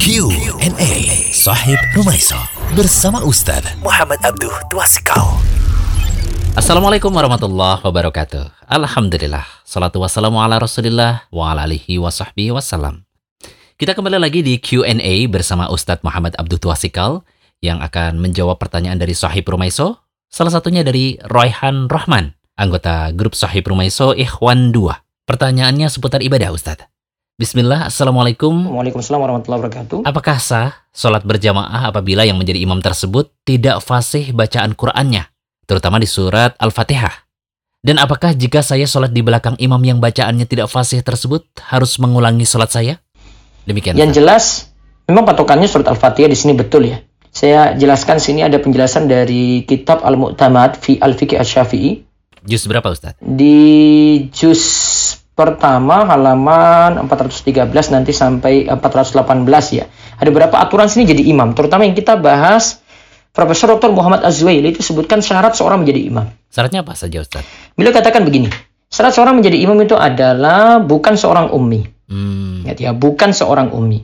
Q&A Sahib Rumaiso bersama Ustaz Muhammad Abduh Twasikal. Assalamualaikum warahmatullahi wabarakatuh. Alhamdulillah. Salatu wassalamu ala rasulillah wa ala alihi wa sahbihi wassalam. Kita kembali lagi di Q&A bersama Ustadz Muhammad Abduh Twasikal yang akan menjawab pertanyaan dari Sahib Rumaiso, salah satunya dari Royhan Rahman, anggota grup Sahib Rumaiso Ikhwan 2. Pertanyaannya seputar ibadah Ustadz. Bismillah, Assalamualaikum. Waalaikumsalam warahmatullahi wabarakatuh. Apakah sah sholat berjamaah apabila yang menjadi imam tersebut tidak fasih bacaan Qur'annya, terutama di surat Al-Fatihah? Dan apakah jika saya sholat di belakang imam yang bacaannya tidak fasih tersebut harus mengulangi sholat saya? Demikian. Yang jelas, memang patokannya surat Al-Fatihah di sini betul ya. Saya jelaskan sini ada penjelasan dari kitab Al-Mu'tamad fi Al-Fiqh Asy-Syafi'i Juz berapa Ustaz? di juz pertama halaman 413 nanti sampai 418 ya. Ada beberapa aturan sini jadi imam, terutama yang kita bahas Profesor Dr. Muhammad Azwaili itu sebutkan syarat seorang menjadi imam. Syaratnya apa saja Ustaz? Beliau katakan begini, syarat seorang menjadi imam itu adalah bukan seorang ummi. Hmm, Ingat ya, bukan seorang ummi.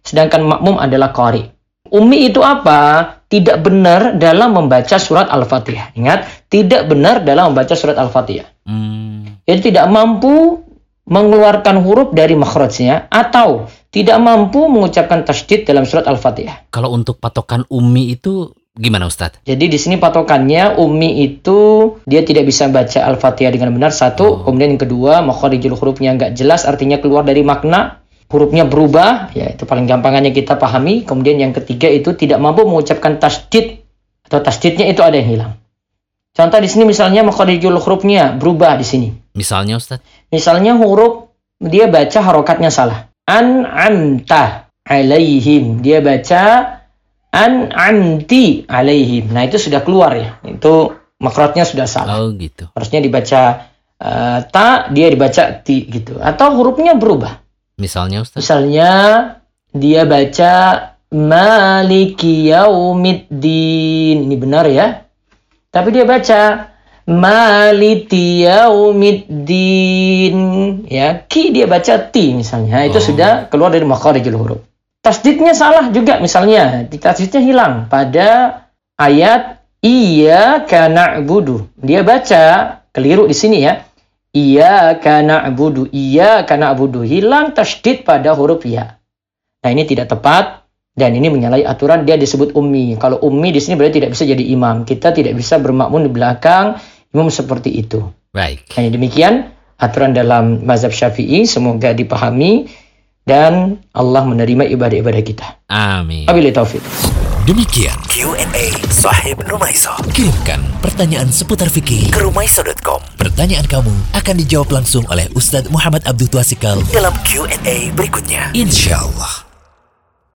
Sedangkan makmum adalah qari. Ummi itu apa? Tidak benar dalam membaca surat Al-Fatihah. Ingat, tidak benar dalam membaca surat Al-Fatihah. hmm, Jadi tidak mampu mengeluarkan huruf dari makhrajnya atau tidak mampu mengucapkan tasydid dalam surat Al-Fatihah. kalau untuk patokan umi itu gimana Ustaz? Jadi di sini patokannya ummi itu dia tidak bisa baca Al-Fatihah dengan benar satu, Oh. kemudian yang kedua makharijul hurufnya nggak jelas artinya keluar dari makna, hurufnya berubah, ya itu paling gampangannya kita pahami. Kemudian yang ketiga itu tidak mampu mengucapkan tasdid atau tasdidnya itu ada yang hilang. Contoh di sini misalnya makharijul hurufnya berubah di sini. Misalnya Ustaz? Misalnya huruf dia baca harokatnya salah. An'amta alaihim. Dia baca an'amti alaihim. Nah, itu sudah keluar ya. Itu makrotnya sudah salah. Oh gitu. Harusnya dibaca eh, ta, dia dibaca ti gitu. Atau hurufnya berubah. Misalnya Ustaz? Misalnya dia baca maliki yaumiddin. Ini benar ya. Tapi dia baca maliki yaumiddin. Ya, ki dia baca ti misalnya. Itu Oh. sudah keluar dari makharijul huruf. Tasdidnya salah juga misalnya. Tasdidnya hilang pada ayat iya kana budu. Dia baca keliru di sini ya. Iya kana budu. Iya kana budu. Hilang tasdid pada huruf ya. Nah ini tidak tepat dan ini menyalahi aturan dia disebut ummi. Kalau ummi di sini berarti tidak bisa jadi imam. Kita tidak bisa bermakmum di belakang imam seperti itu. Baik. Hanya demikian aturan dalam mazhab Syafi'i semoga dipahami dan Allah menerima ibadah-ibadah kita. Amin. Wabillahi taufik. Demikian Q&A Sahib Rumaiso. Kirimkan pertanyaan seputar fikih ke rumaiso.com. Pertanyaan kamu akan dijawab langsung oleh Ustadz Muhammad Abduh Twasikal dalam Q&A berikutnya. Insya Allah.